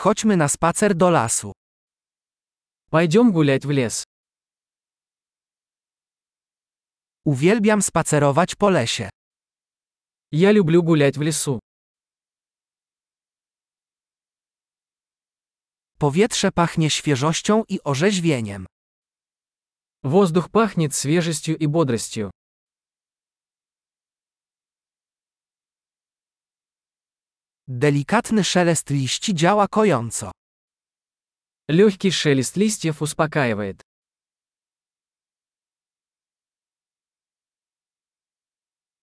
Chodźmy na spacer do lasu. Пойдем гулять в лес. Uwielbiam spacerować po lesie. Я люблю гулять в лесу. Powietrze pachnie świeżością i orzeźwieniem. Воздух пахнет свежестью и бодростью. Delikatny szelest liści działa kojąco. Легкий шелест листьев успокаивает.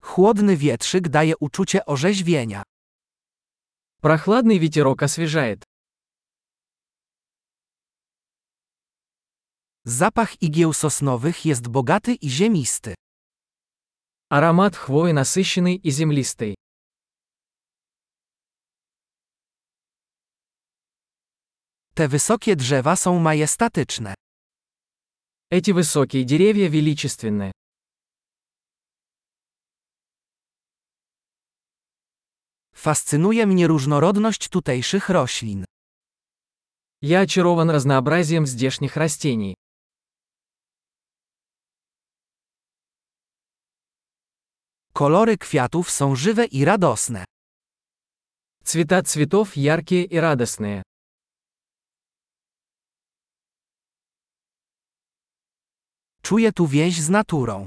Chłodny wietrzyk daje uczucie orzeźwienia. Прохладный ветерок освежает. Zapach igieł sosnowych jest bogaty i ziemisty. Аромат хвои насыщенный и землистый. Te wysokie drzewa są majestatyczne. Эти высокие деревья величественны. Fascynuje mnie różnorodność tutejszych roślin. Я очарован разнообразием здешних растений. Kolory kwiatów są żywe i radosne. Цвета цветов яркие и радостные. Czuję tu więź z naturą.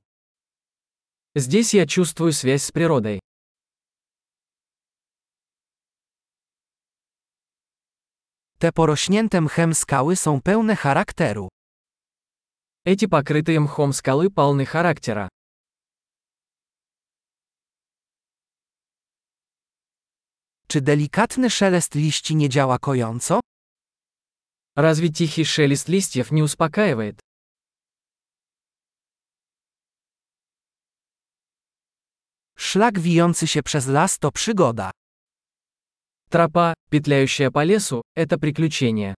Здесь я чувствую связь с природой. Te porośnięte mchem skały są pełne charakteru. Эти покрытые мхом скалы полны характера. Czy delikatny szelest liści nie działa kojąco? Разве тихий шелест листьев не успокаивает? Szlak wijący się przez las to przygoda. Тропа, петляющая по лесу, это приключение.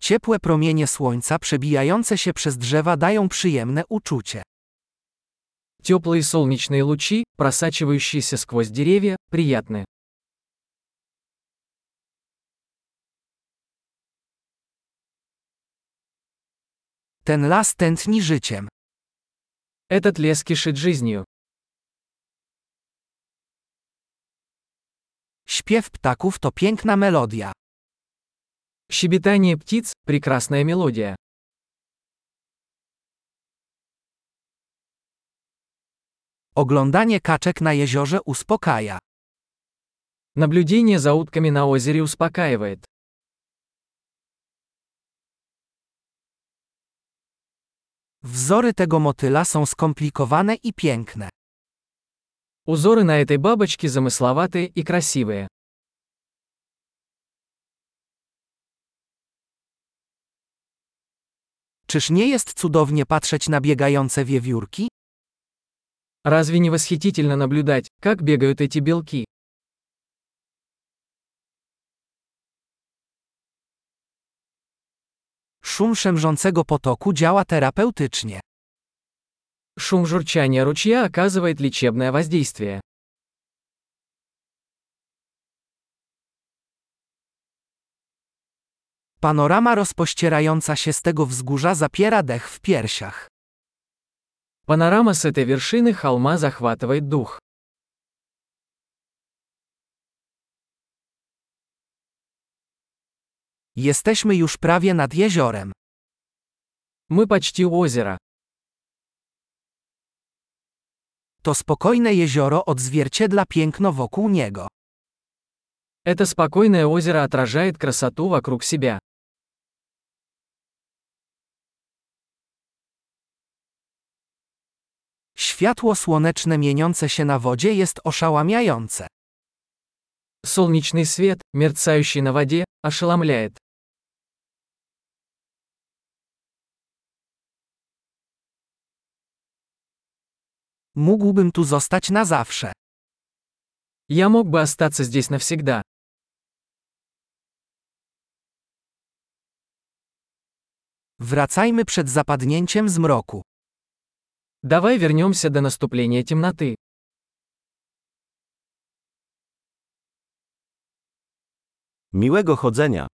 Ciepłe promienie słońca przebijające się przez drzewa dają przyjemne uczucie. Теплые солнечные лучи, просачивающиеся сквозь деревья, приятны. Ten las tętni życiem. Этот лес кишит жизнью. Śpiew ptaków to piękna melodia. Щебетание птиц – прекрасная мелодия. Oglądanie kaczek na jeziorze uspokaja. Наблюдение за утками на озере успокаивает. Wzory tego motyla są skomplikowane i piękne. Узоры на этой бабочке замысловатые и красивые. Czyż nie jest cudownie patrzeć na biegające wiewiórki? Разве не восхитительно наблюдать, как бегают эти белки? Szum szemrzącego potoku działa terapeutycznie. Шум журчания ручья оказывает лечебное воздействие. Panorama rozpościerająca się z tego wzgórza zapiera dech w piersiach. Панорама с этой вершины холма захватывает дух. Jesteśmy już prawie nad jeziorem. Мы почти у озера. To spokojne jezioro odzwierciedla piękno wokół niego. Это спокойное озеро отражает красоту вокруг себя. Światło słoneczne mieniące się na wodzie jest oszałamiające. Солнечный свет, мерцающий на воде, ошеломляет. Mógłbym tu zostać na zawsze. Ja мог бы остаться здесь навсегда. Wracajmy przed zapadnięciem zmroku. Давай вернемся до наступления темноты. Miłego chodzenia.